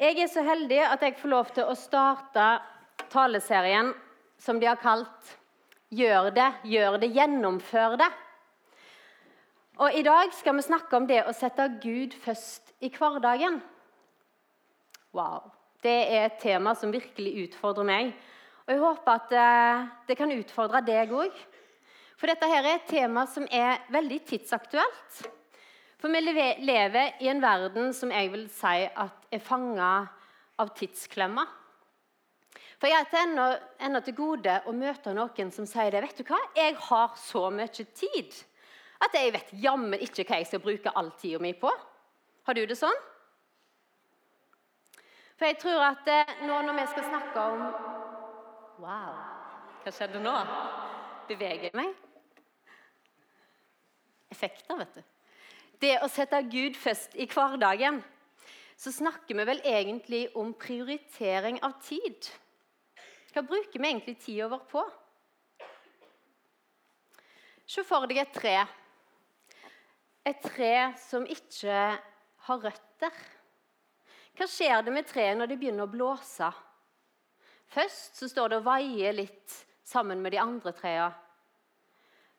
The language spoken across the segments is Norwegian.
Jeg er så heldig at jeg får lov til å starte taleserien som de har kalt 'Gjør det, gjør det, gjennomfør det'. Og I dag skal vi snakke om det å sette Gud først i hverdagen. Wow. Det er et tema som virkelig utfordrer meg. Og Jeg håper at eh, det kan utfordre deg òg. For dette her er et tema som er veldig tidsaktuelt. For vi lever i en verden som jeg vil si at er fanga av tidsklemma. For jeg har ennå, ennå til gode å møte noen som sier det. Vet du hva? Jeg har så mye tid at jeg vet jammen ikke hva jeg skal bruke all tida mi på. Har du det sånn? For jeg tror at eh, nå når vi skal snakke om Wow, hva skjedde nå? Beveger jeg meg? Effekter, vet du det å sette Gud først i hverdagen, så snakker vi vel egentlig om prioritering av tid. Hva bruker vi egentlig tida vår på? Se for deg et tre. Et tre som ikke har røtter. Hva skjer det med treet når det begynner å blåse? Først så står det og vaier litt sammen med de andre trærne.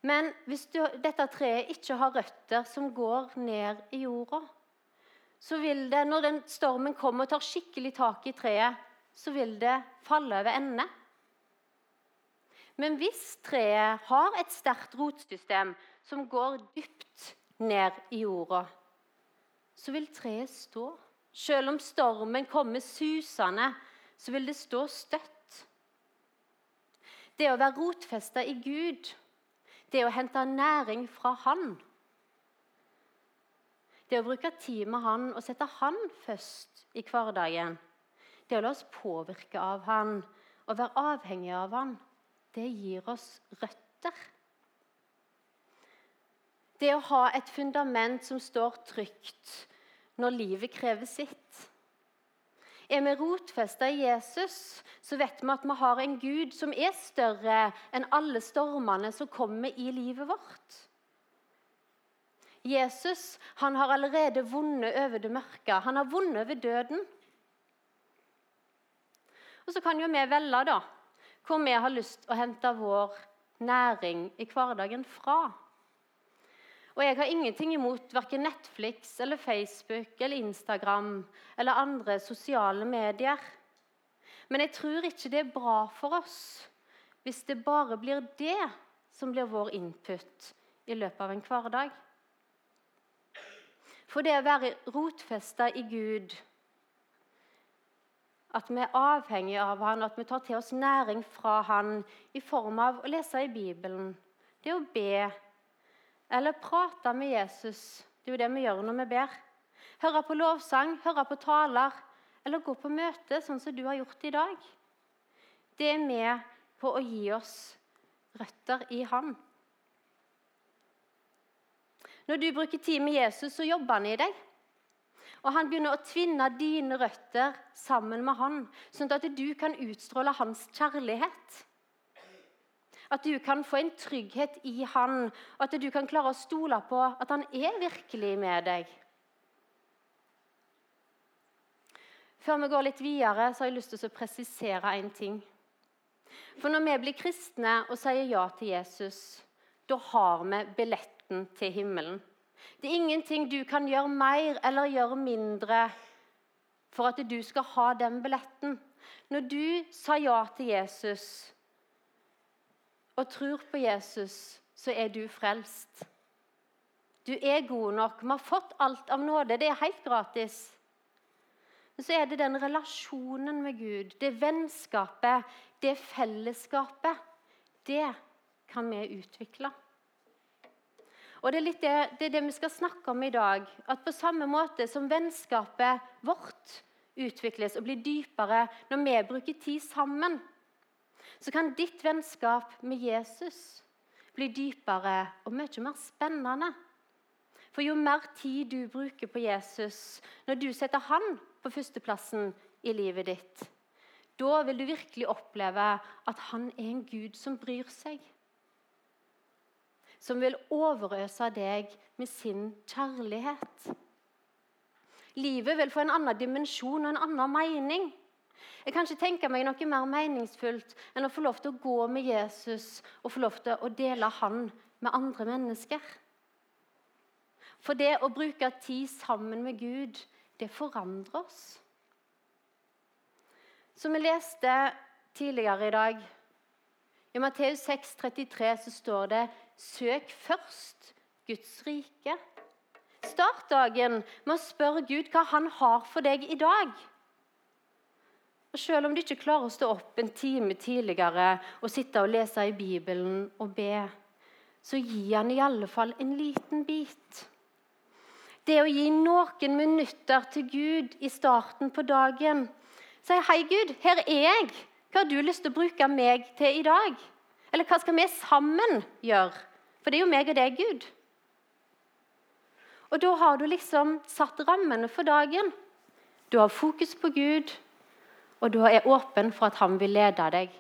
Men hvis du, dette treet ikke har røtter som går ned i jorda, så vil det, når den stormen kommer og tar skikkelig tak i treet, så vil det falle over ende. Men hvis treet har et sterkt rotsystem som går dypt ned i jorda, så vil treet stå. Selv om stormen kommer susende, så vil det stå støtt. Det å være rotfesta i Gud det å hente næring fra Han. Det å bruke tid med Han og sette Han først i hverdagen. Det å la oss påvirke av Han og være avhengig av Han, det gir oss røtter. Det å ha et fundament som står trygt når livet krever sitt. Er vi rotfesta i Jesus, så vet vi at vi har en Gud som er større enn alle stormene som kommer i livet vårt. Jesus han har allerede vunnet over det mørke. Han har vunnet over døden. Og Så kan jo vi velge da, hvor vi har lyst å hente vår næring i hverdagen fra. Og jeg har ingenting imot verken Netflix eller Facebook eller Instagram eller andre sosiale medier. Men jeg tror ikke det er bra for oss hvis det bare blir det som blir vår input i løpet av en hverdag. For det å være rotfesta i Gud, at vi er avhengige av Han, at vi tar til oss næring fra Han i form av å lese i Bibelen, det å be, eller prate med Jesus. Det er jo det vi gjør når vi ber. Høre på lovsang, høre på taler, eller gå på møte, sånn som du har gjort i dag. Det er med på å gi oss røtter i Han. Når du bruker tid med Jesus, så jobber han i deg. Og Han begynner å tvinne dine røtter sammen med han, sånn at du kan utstråle hans kjærlighet. At du kan få en trygghet i Han, at du kan klare å stole på at Han er virkelig med deg. Før vi går litt videre, så har jeg lyst til å presisere en ting. For når vi blir kristne og sier ja til Jesus, da har vi billetten til himmelen. Det er ingenting du kan gjøre mer eller gjøre mindre for at du skal ha den billetten. Når du sa ja til Jesus, og tror på Jesus, så er du frelst. Du er god nok. Vi har fått alt av nåde. Det er helt gratis. Men så er det den relasjonen med Gud, det vennskapet, det fellesskapet. Det kan vi utvikle. Og Det er litt det, det, er det vi skal snakke om i dag. At på samme måte som vennskapet vårt utvikles og blir dypere når vi bruker tid sammen, så kan ditt vennskap med Jesus bli dypere og mye mer spennende. For jo mer tid du bruker på Jesus, når du setter han på førsteplassen i livet ditt, da vil du virkelig oppleve at han er en Gud som bryr seg. Som vil overøse deg med sin kjærlighet. Livet vil få en annen dimensjon og en annen mening. Jeg kan ikke tenke meg noe mer meningsfullt enn å få lov til å gå med Jesus og få lov til å dele han med andre mennesker. For det å bruke tid sammen med Gud, det forandrer oss. Som vi leste tidligere i dag, i Matteus 6, 33, så står det 'Søk først Guds rike'. Start dagen med å spørre Gud hva han har for deg i dag. Og Selv om du ikke klarer å stå opp en time tidligere og sitte og lese i Bibelen og be, så gi han i alle fall en liten bit. Det å gi noen minutter til Gud i starten på dagen. Si 'Hei, Gud, her er jeg. Hva har du lyst til å bruke meg til i dag?' Eller hva skal vi sammen gjøre? For det er jo meg og deg, Gud. Og da har du liksom satt rammene for dagen. Du har fokus på Gud, og du er åpen for at han vil lede deg,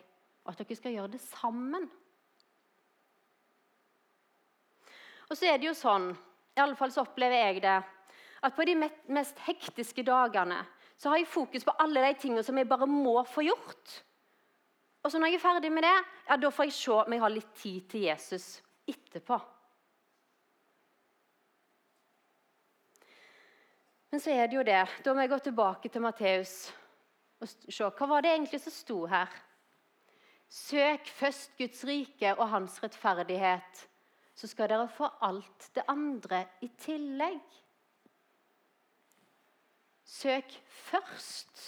og at dere skal gjøre det sammen. Og så er det jo sånn, i alle fall så opplever jeg det, at på de mest hektiske dagene så har jeg fokus på alle de tingene som jeg bare må få gjort. Og så når jeg er ferdig med det, ja, da får jeg se om jeg har litt tid til Jesus etterpå. Men så er det jo det. Da må jeg gå tilbake til Matteus og se hva var det egentlig som sto her. Søk først Guds rike og hans rettferdighet, så skal dere få alt det andre i tillegg. Søk først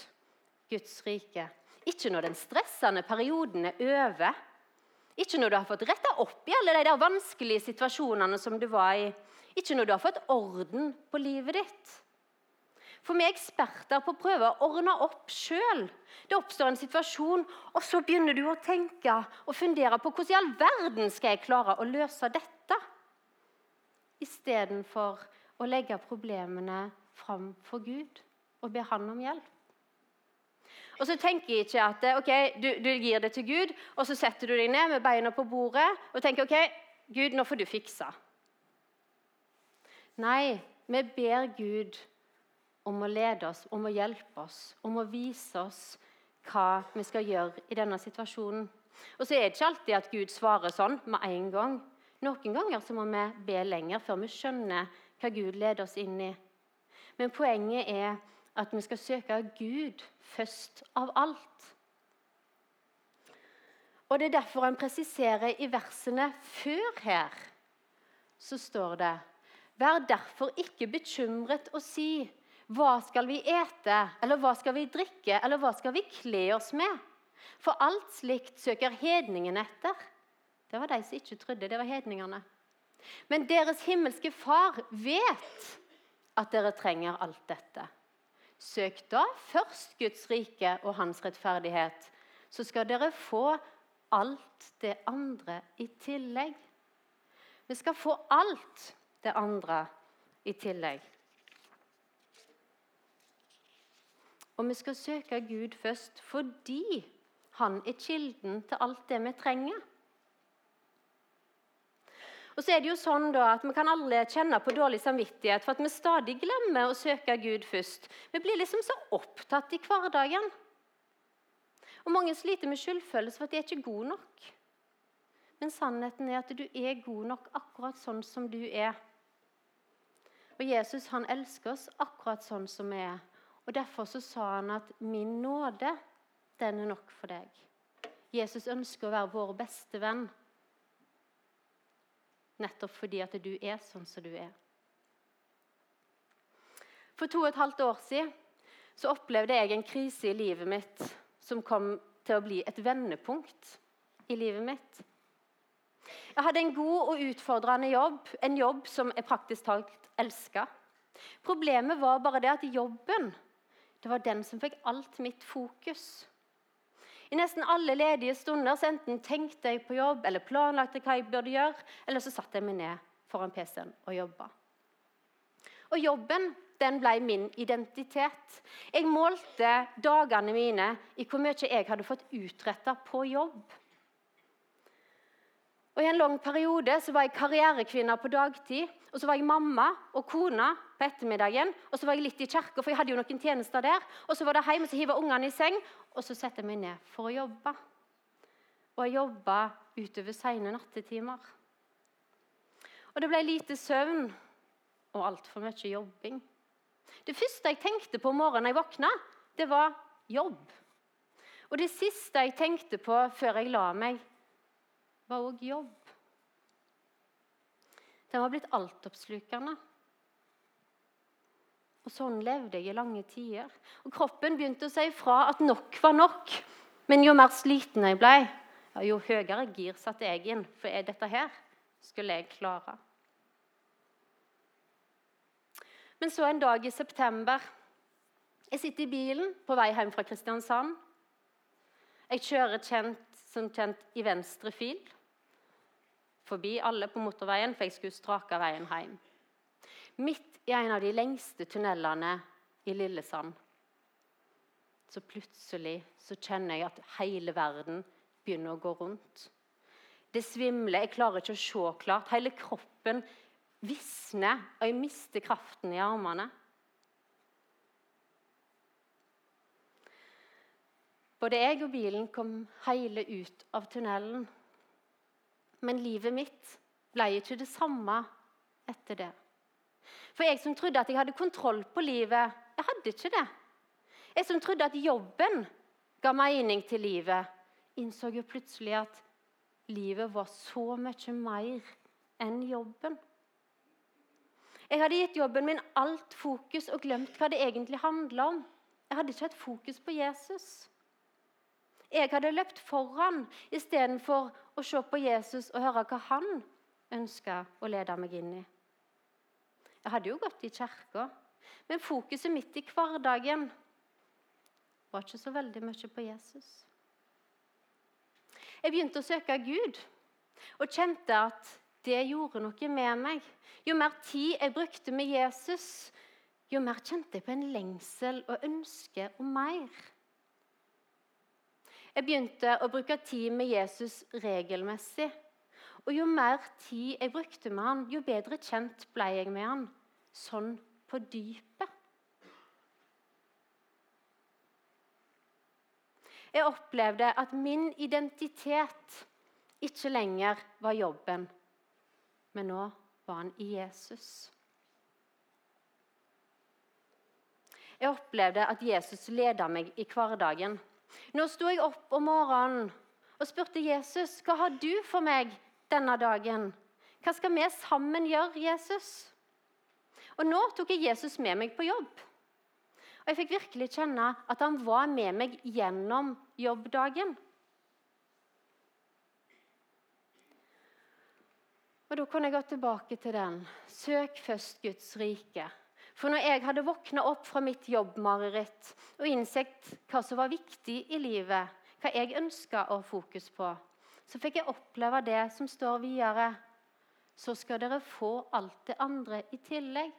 Guds rike. Ikke når den stressende perioden er over. Ikke når du har fått retta opp i alle de der vanskelige situasjonene som du var i. Ikke når du har fått orden på livet ditt. For vi er eksperter på å prøve å ordne opp sjøl. Det oppstår en situasjon, og så begynner du å tenke og fundere på hvordan i all verden skal jeg klare å løse dette? Istedenfor å legge problemene fram for Gud og be Han om hjelp. Og så tenker jeg ikke at ok, du, du, gir det til Gud, og så setter du deg ned med beina på bordet og tenker ok, Gud, nå får du fikse. Nei, vi ber Gud om å lede oss, om å hjelpe oss, om å vise oss hva vi skal gjøre i denne situasjonen. Og så er det ikke alltid at Gud svarer sånn med en gang. Noen ganger så må vi be lenger før vi skjønner hva Gud leder oss inn i. Men poenget er at vi skal søke Gud først av alt. Og Det er derfor han presiserer i versene før her, så står det Vær derfor ikke bekymret og si hva skal vi ete, eller hva skal vi drikke, eller hva skal vi kle oss med? For alt slikt søker hedningene etter. Det var de som ikke trodde. Det var hedningene. Men deres himmelske Far vet at dere trenger alt dette. Søk da først Guds rike og hans rettferdighet, så skal dere få alt det andre i tillegg. Vi skal få alt det andre i tillegg. Og vi skal søke Gud først fordi han er kilden til alt det vi trenger. Og så er det jo sånn da at Vi kan alle kjenne på dårlig samvittighet for at vi stadig glemmer å søke Gud først. Vi blir liksom så opptatt i hverdagen. Og Mange sliter med skyldfølelse for at de er ikke gode nok. Men sannheten er at du er god nok akkurat sånn som du er. Og Jesus han elsker oss akkurat sånn som vi er. Og Derfor så sa han at 'min nåde, den er nok for deg'. Jesus ønsker å være vår beste venn. Nettopp fordi at du er sånn som du er. For to og et halvt år siden så opplevde jeg en krise i livet mitt som kom til å bli et vendepunkt i livet mitt. Jeg hadde en god og utfordrende jobb, en jobb som jeg praktisk talt elska. Problemet var bare det at jobben det var den som fikk alt mitt fokus. I nesten alle ledige stunder så enten tenkte jeg på jobb eller planlagte hva jeg burde gjøre, eller så satte jeg meg ned foran PC-en og jobba. Og jobben den ble min identitet. Jeg målte dagene mine i hvor mye jeg hadde fått utretta på jobb. Og I en lang periode så var jeg karrierekvinne på dagtid. Og så var jeg mamma og kone på ettermiddagen. Og så var jeg litt i kirka, for jeg hadde jo noen tjenester der. Og så var det hjem, og så hive ungene i seng, og så setter jeg meg ned for å jobbe. Og jeg jobba utover sene nattetimer. Og det ble lite søvn og altfor mye jobbing. Det første jeg tenkte på om morgenen jeg våkna, det var jobb. Og det siste jeg tenkte på før jeg la meg, var òg jobb. Den var blitt altoppslukende. Og sånn levde jeg i lange tider. Og Kroppen begynte å si ifra at nok var nok. Men jo mer sliten jeg ble, jo høyere gir satte jeg inn. For er dette her skulle jeg klare. Men så en dag i september Jeg sitter i bilen på vei hjem fra Kristiansand. Jeg kjører kjent, som kjent i venstre fil forbi alle på motorveien, for jeg skulle strake veien hjem. Midt i en av de lengste tunnelene i Lillesand så plutselig så kjenner jeg at hele verden begynner å gå rundt. Det svimler, jeg klarer ikke å se klart. Hele kroppen visner, og jeg mister kraften i armene. Både jeg og bilen kom hele ut av tunnelen. Men livet mitt ble ikke det samme etter det. For jeg som trodde at jeg hadde kontroll på livet, jeg hadde ikke det. Jeg som trodde at jobben ga mening til livet, innså jo plutselig at livet var så mye mer enn jobben. Jeg hadde gitt jobben min alt fokus og glemt hva det egentlig handla om. Jeg hadde ikke hatt fokus på Jesus. Jeg hadde løpt foran istedenfor å se på Jesus og høre hva han ønska å lede meg inn i. Jeg hadde jo gått i kirka, men fokuset mitt i hverdagen var ikke så veldig mye på Jesus. Jeg begynte å søke Gud og kjente at det gjorde noe med meg. Jo mer tid jeg brukte med Jesus, jo mer kjente jeg på en lengsel og ønske om mer. Jeg begynte å bruke tid med Jesus regelmessig. Og jo mer tid jeg brukte med han, jo bedre kjent ble jeg med han. Sånn på dypet. Jeg opplevde at min identitet ikke lenger var jobben men nå var han i Jesus. Jeg opplevde at Jesus leda meg i hverdagen. Nå sto jeg opp om morgenen og spurte Jesus hva har du for meg denne dagen. Hva skal vi sammen gjøre, Jesus? Og Nå tok jeg Jesus med meg på jobb. Og Jeg fikk virkelig kjenne at han var med meg gjennom jobbdagen. Og Da kunne jeg gå tilbake til den. Søk først Guds rike. For når jeg hadde våkna opp fra mitt jobbmareritt og innsett hva som var viktig i livet, hva jeg ønska å ha fokus på, så fikk jeg oppleve det som står videre. Så skal dere få alt det andre i tillegg.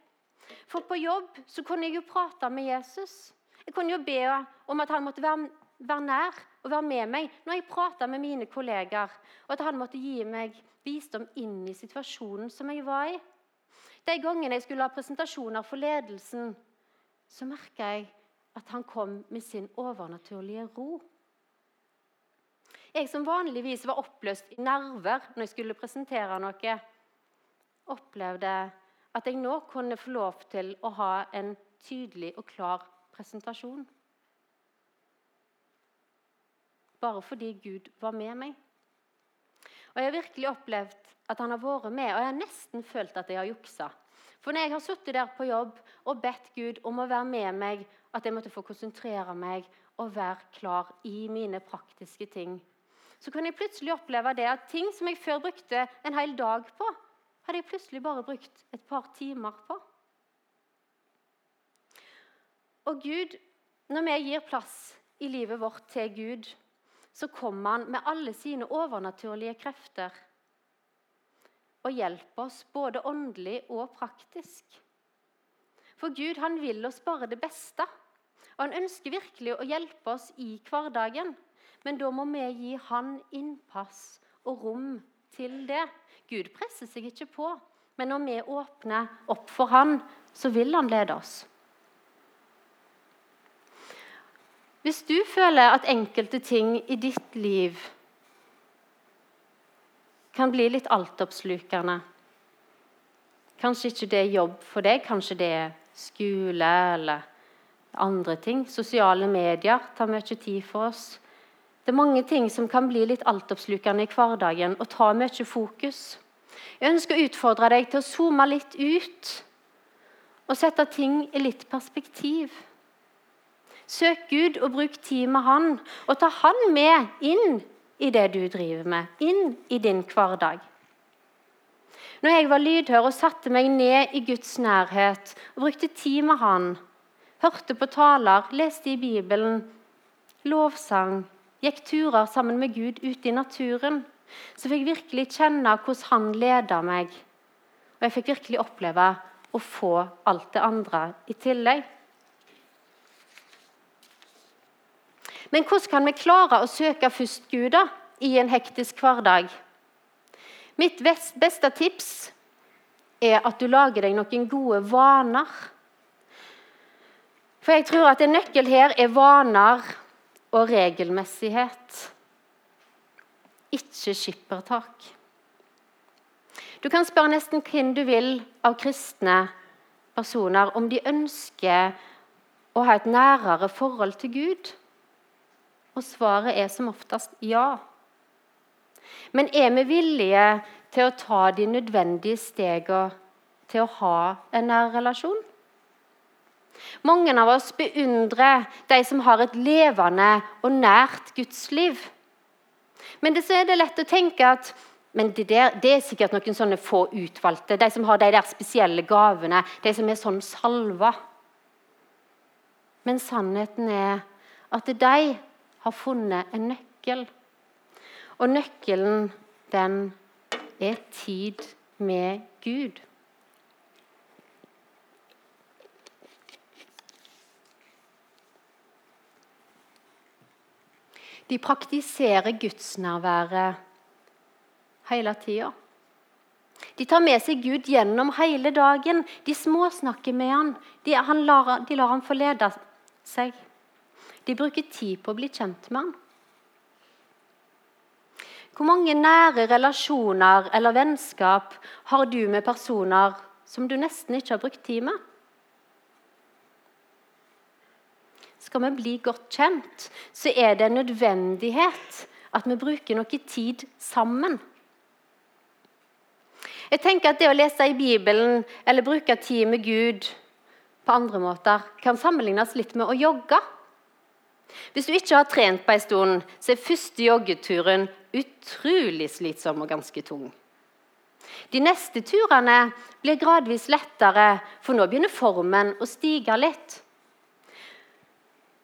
For på jobb så kunne jeg jo prate med Jesus. Jeg kunne jo be om at han måtte være, være nær og være med meg når jeg prata med mine kollegaer, og at han måtte gi meg visdom inn i situasjonen som jeg var i. De gangene jeg skulle ha presentasjoner for ledelsen, så merka jeg at han kom med sin overnaturlige ro. Jeg som vanligvis var oppløst i nerver når jeg skulle presentere noe, opplevde at jeg nå kunne få lov til å ha en tydelig og klar presentasjon. Bare fordi Gud var med meg. Og Jeg har virkelig opplevd at han har vært med, og jeg har nesten følt at jeg har juksa. For når jeg har sittet der på jobb og bedt Gud om å være med meg, at jeg måtte få konsentrere meg og være klar i mine praktiske ting, så kan jeg plutselig oppleve det at ting som jeg før brukte en hel dag på, hadde jeg plutselig bare brukt et par timer på. Og Gud, når vi gir plass i livet vårt til Gud, så kommer han med alle sine overnaturlige krefter og hjelper oss både åndelig og praktisk. For Gud han vil oss bare det beste, og han ønsker virkelig å hjelpe oss i hverdagen. Men da må vi gi han innpass og rom til det. Gud presser seg ikke på, men når vi åpner opp for Han, så vil Han lede oss. Hvis du føler at enkelte ting i ditt liv kan bli litt altoppslukende Kanskje ikke det er jobb for deg, kanskje det er skole eller andre ting. Sosiale medier tar mye tid for oss. Det er mange ting som kan bli litt altoppslukende i hverdagen og ta mye fokus. Jeg ønsker å utfordre deg til å zoome litt ut og sette ting i litt perspektiv. Søk Gud og bruk tid med Han, og ta Han med inn i det du driver med, inn i din hverdag. Når jeg var lydhør og satte meg ned i Guds nærhet og brukte tid med Han, hørte på taler, leste i Bibelen, lovsang, gikk turer sammen med Gud ute i naturen, så fikk jeg virkelig kjenne hvordan Han leda meg. Og jeg fikk virkelig oppleve å få alt det andre i tillegg. Men hvordan kan vi klare å søke først Gud da, i en hektisk hverdag? Mitt beste tips er at du lager deg noen gode vaner. For jeg tror at en nøkkel her er vaner og regelmessighet. Ikke skippertak. Du kan spørre nesten hvem du vil av kristne personer om de ønsker å ha et nærere forhold til Gud. Og svaret er som oftest ja. Men er vi villige til å ta de nødvendige stegene til å ha en nær relasjon? Mange av oss beundrer de som har et levende og nært gudsliv. Men det er det lett å tenke at det, der, det, er sikkert noen sånne få utvalgte. De som har de der spesielle gavene. De som er sånn salva. Men sannheten er at de har funnet en nøkkel. Og nøkkelen, den er tid med Gud. De praktiserer gudsnærværet hele tida. De tar med seg Gud gjennom hele dagen. De småsnakker med han. De, han lar, de lar ham forlede seg. De bruker tid på å bli kjent med han. Hvor mange nære relasjoner eller vennskap har du med personer som du nesten ikke har brukt tid med? Skal vi bli godt kjent, så er det en nødvendighet at vi bruker noe tid sammen. Jeg tenker at Det å lese i Bibelen eller bruke tid med Gud på andre måter kan sammenlignes litt med å jogge. Hvis du ikke har trent på en stund, så er første joggeturen utrolig slitsom og ganske tung. De neste turene blir gradvis lettere, for nå begynner formen å stige litt.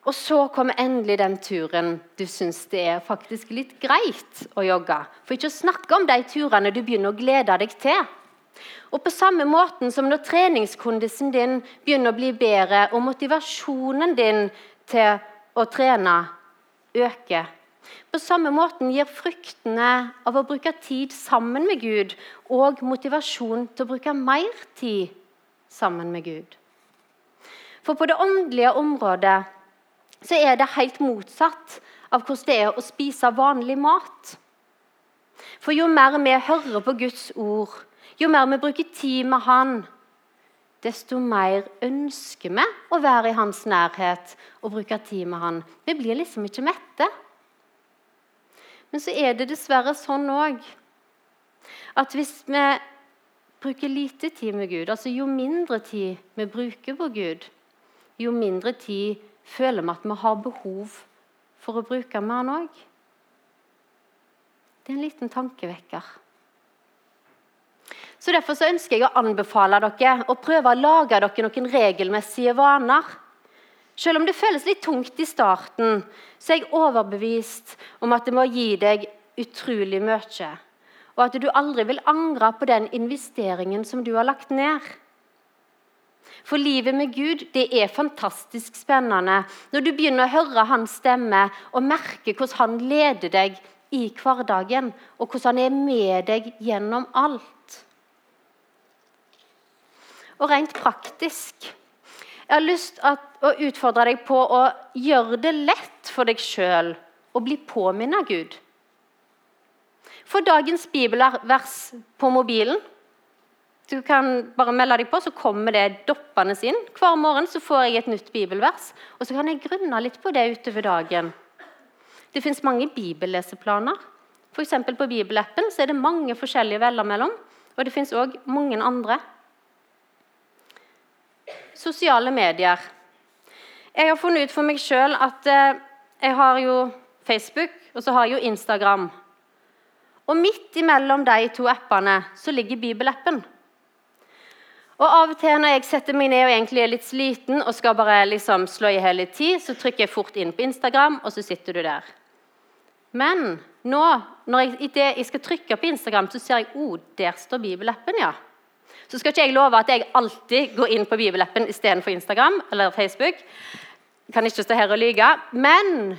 Og så kommer endelig den turen du syns det er faktisk litt greit å jogge. For ikke å snakke om de turene du begynner å glede deg til. Og på samme måten som når treningskondisen din begynner å bli bedre, og motivasjonen din til å trene øker. På samme måten gir fruktene av å bruke tid sammen med Gud og motivasjon til å bruke mer tid sammen med Gud. For på det åndelige området så er det helt motsatt av hvordan det er å spise vanlig mat. For jo mer vi hører på Guds ord, jo mer vi bruker tid med Han, desto mer ønsker vi å være i hans nærhet og bruke tid med han. Vi blir liksom ikke mette. Men så er det dessverre sånn òg at hvis vi bruker lite tid med Gud, altså jo mindre tid vi bruker på Gud, jo mindre tid føler vi at vi har behov for å bruke med Han òg. Det er en liten tankevekker. Så Derfor så ønsker jeg å anbefale dere å prøve å lage dere noen regelmessige vaner. Selv om det føles litt tungt i starten, så er jeg overbevist om at det må gi deg utrolig mye. Og at du aldri vil angre på den investeringen som du har lagt ned. For livet med Gud det er fantastisk spennende når du begynner å høre hans stemme og merke hvordan han leder deg i hverdagen, og hvordan han er med deg gjennom alt. Og rent praktisk Jeg har lyst til å utfordre deg på å gjøre det lett for deg sjøl å bli påminnet Gud. Få dagens bibelvers på mobilen. Du kan bare melde deg på, så kommer det doppende inn. Hver morgen så får jeg et nytt bibelvers, og så kan jeg grunne litt på det utover dagen. Det fins mange bibelleseplaner. F.eks. på bibelappen så er det mange forskjellige veller mellom. Og det fins òg mange andre. Sosiale medier. Jeg har funnet ut for meg sjøl at eh, jeg har jo Facebook og så har jeg jo Instagram. Og midt imellom de to appene så ligger bibelappen. Og Av og til når jeg setter meg ned og egentlig er litt sliten og skal bare liksom slå i hele tid, så trykker jeg fort inn på Instagram, og så sitter du der. Men nå, når jeg, jeg skal trykke på Instagram, så ser jeg oh, der står bibelappen, ja. Så skal ikke jeg love at jeg alltid går inn på bibelappen istedenfor Instagram eller Facebook. Jeg kan ikke stå her og lyge. Men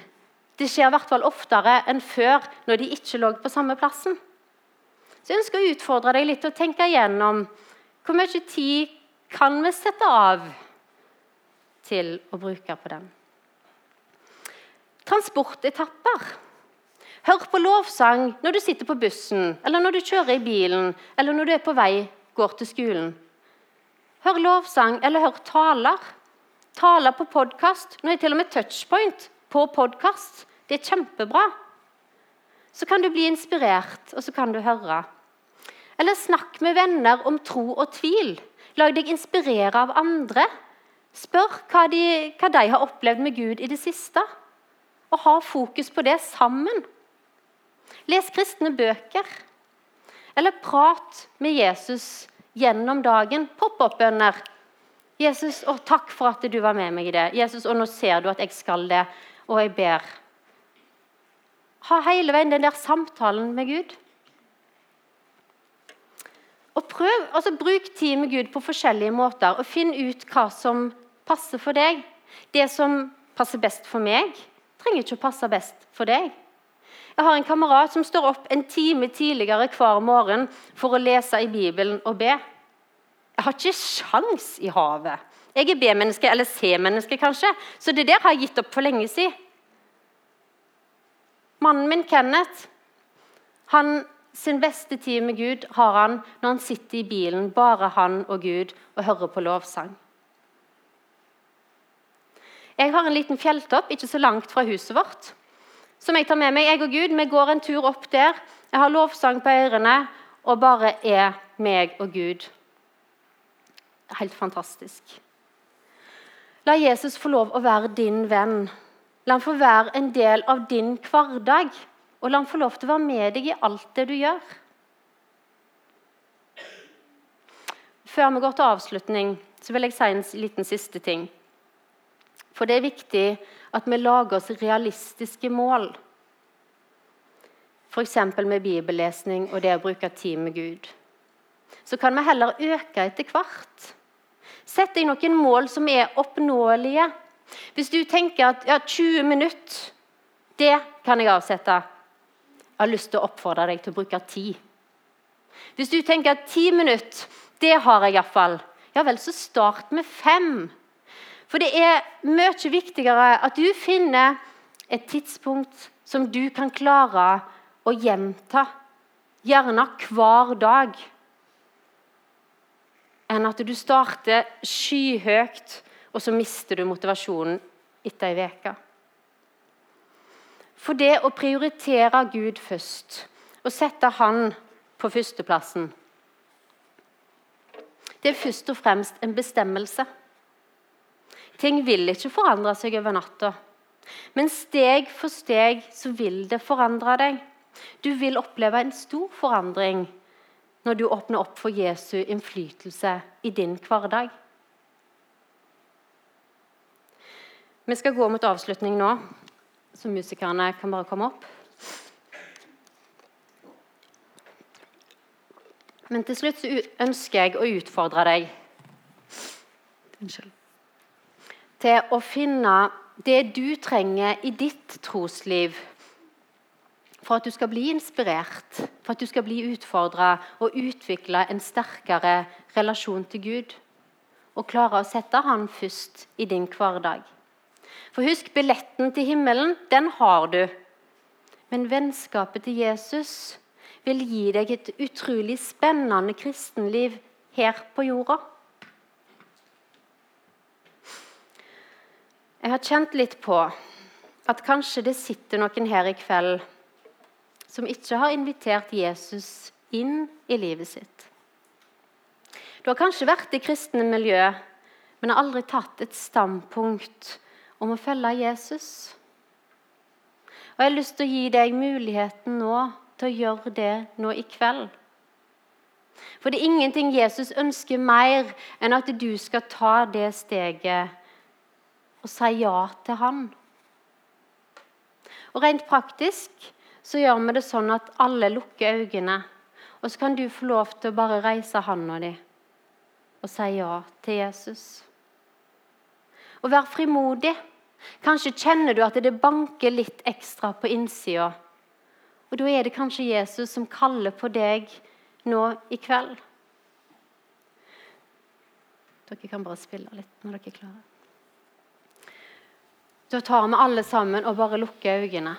det skjer i hvert fall oftere enn før når de ikke lå på samme plassen. Så jeg ønsker å utfordre deg litt og tenke igjennom hvor mye tid kan vi sette av til å bruke på den. Transportetapper. Hør på lovsang når du sitter på bussen, eller når du kjører i bilen, eller når du er på vei går til skolen. Hør lovsang eller hør taler. Taler på podkast. Nå er til og med touchpoint på podkast. Det er kjempebra. Så kan du bli inspirert, og så kan du høre. Eller snakk med venner om tro og tvil. Lag deg inspirere av andre. Spør hva de, hva de har opplevd med Gud i det siste. Og ha fokus på det sammen. Les kristne bøker. Eller prat med Jesus gjennom dagen. Pop-opp-bønner. 'Jesus, å, takk for at du var med meg i det.' 'Jesus, og nå ser du at jeg skal det, og jeg ber.' Ha hele veien den der samtalen med Gud. Og prøv, altså Bruk tid med Gud på forskjellige måter, og finn ut hva som passer for deg. Det som passer best for meg, trenger ikke å passe best for deg. Jeg har en kamerat som står opp en time tidligere hver morgen for å lese i Bibelen og be. Jeg har ikke sjans i havet. Jeg er B-menneske, eller C-menneske kanskje, så det der har jeg gitt opp for lenge siden. Mannen min, Kenneth, han, sin beste tid med Gud har han når han sitter i bilen, bare han og Gud, og hører på lovsang. Jeg har en liten fjelltopp ikke så langt fra huset vårt som jeg tar med meg. Jeg og Gud vi går en tur opp der. Jeg har lovsang på ørene og bare er meg og Gud. Helt fantastisk. La Jesus få lov å være din venn. La han få være en del av din hverdag. Og la han få lov til å være med deg i alt det du gjør. Før vi går til avslutning, så vil jeg si en liten siste ting. For det er viktig at vi lager oss realistiske mål. F.eks. med bibellesning og det å bruke tid med Gud. Så kan vi heller øke etter hvert. Sett deg noen mål som er oppnåelige. Hvis du tenker at ja, 20 minutter, det kan jeg avsette. Jeg har lyst til å oppfordre deg til å bruke tid. Hvis du tenker at 10 minutter, det har jeg iallfall. Ja vel, så start med fem. For det er mye viktigere at du finner et tidspunkt som du kan klare å gjenta, gjerne hver dag, enn at du starter skyhøyt, og så mister du motivasjonen etter ei uke. For det å prioritere Gud først og sette Han på førsteplassen, det er først og fremst en bestemmelse. Ting vil ikke forandre seg over natta. Men steg for steg så vil det forandre deg. Du vil oppleve en stor forandring når du åpner opp for Jesu innflytelse i din hverdag. Vi skal gå mot avslutning nå, så musikerne kan bare komme opp. Men til slutt så ønsker jeg å utfordre deg. Unnskyld til å finne det du trenger i ditt trosliv for at du skal bli inspirert, for at du skal bli utfordra og utvikle en sterkere relasjon til Gud. Og klare å sette Han først i din hverdag. For husk, billetten til himmelen, den har du. Men vennskapet til Jesus vil gi deg et utrolig spennende kristenliv her på jorda. Jeg har kjent litt på at kanskje det sitter noen her i kveld som ikke har invitert Jesus inn i livet sitt. Du har kanskje vært i kristne miljø, men har aldri tatt et standpunkt om å følge Jesus. Og Jeg har lyst til å gi deg muligheten nå til å gjøre det nå i kveld. For det er ingenting Jesus ønsker mer enn at du skal ta det steget og si ja til han. Og Rent praktisk så gjør vi det sånn at alle lukker øynene. Og så kan du få lov til å bare reise handa di og si ja til Jesus. Og vær frimodig. Kanskje kjenner du at det banker litt ekstra på innsida. Og da er det kanskje Jesus som kaller på deg nå i kveld. Dere kan bare spille litt når dere er klare. Da tar vi alle sammen og bare lukker øynene.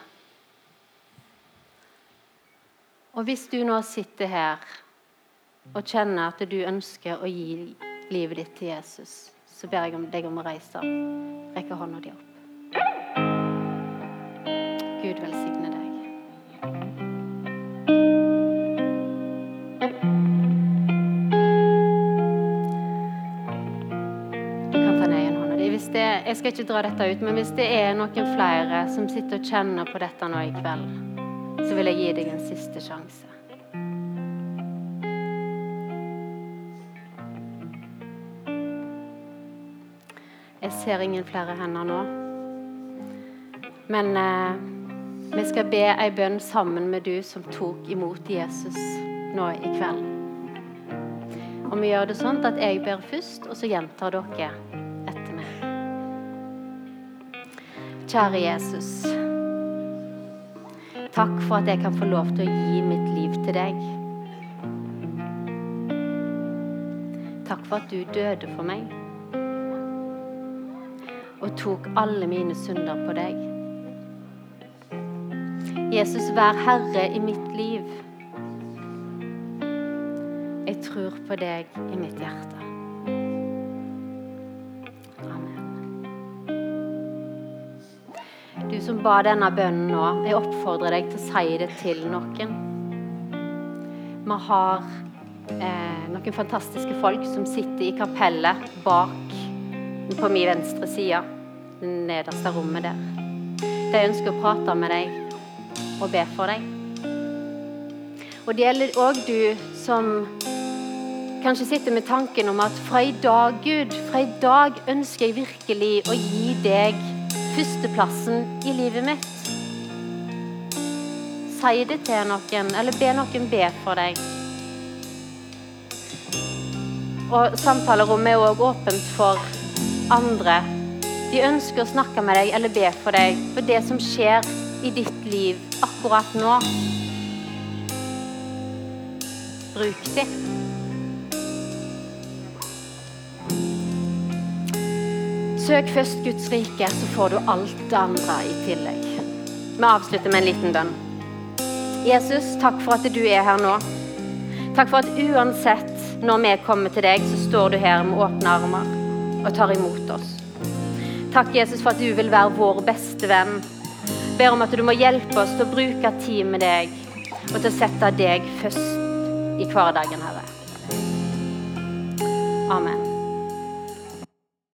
Og hvis du nå sitter her og kjenner at du ønsker å gi livet ditt til Jesus, så ber jeg deg om å reise opp. Rekke hånda di opp. Gud velsigne deg. Jeg skal ikke dra dette ut, men hvis det er noen flere som sitter og kjenner på dette nå i kveld, så vil jeg gi deg en siste sjanse. Jeg ser ingen flere hender nå. Men eh, vi skal be ei bønn sammen med du som tok imot Jesus nå i kveld. Og vi gjør det sånn at jeg ber først, og så gjentar dere Kjære Jesus. Takk for at jeg kan få lov til å gi mitt liv til deg. Takk for at du døde for meg og tok alle mine synder på deg. Jesus, vær herre i mitt liv. Jeg tror på deg i mitt hjerte. Som ba denne bønnen nå, jeg oppfordrer deg til å si det til noen. Vi har eh, noen fantastiske folk som sitter i kapellet bak på min venstre side, det nederste rommet der. De ønsker å prate med deg og be for deg. Og det gjelder òg du som kanskje sitter med tanken om at fra i dag, Gud, fra i dag ønsker jeg virkelig å gi deg førsteplassen i livet mitt. Si det til noen, eller be noen be for deg. Og samtalerommet er òg åpent for andre. De ønsker å snakke med deg eller be for deg for det som skjer i ditt liv akkurat nå. Bruk det. Søk først Guds rike, så får du alt det andre i tillegg. Vi avslutter med en liten bønn. Jesus, takk for at du er her nå. Takk for at uansett når vi kommer til deg, så står du her med åpne armer og tar imot oss. Takk, Jesus, for at du vil være vår beste venn. Ber om at du må hjelpe oss til å bruke tid med deg og til å sette deg først i hverdagen, Herre. Amen.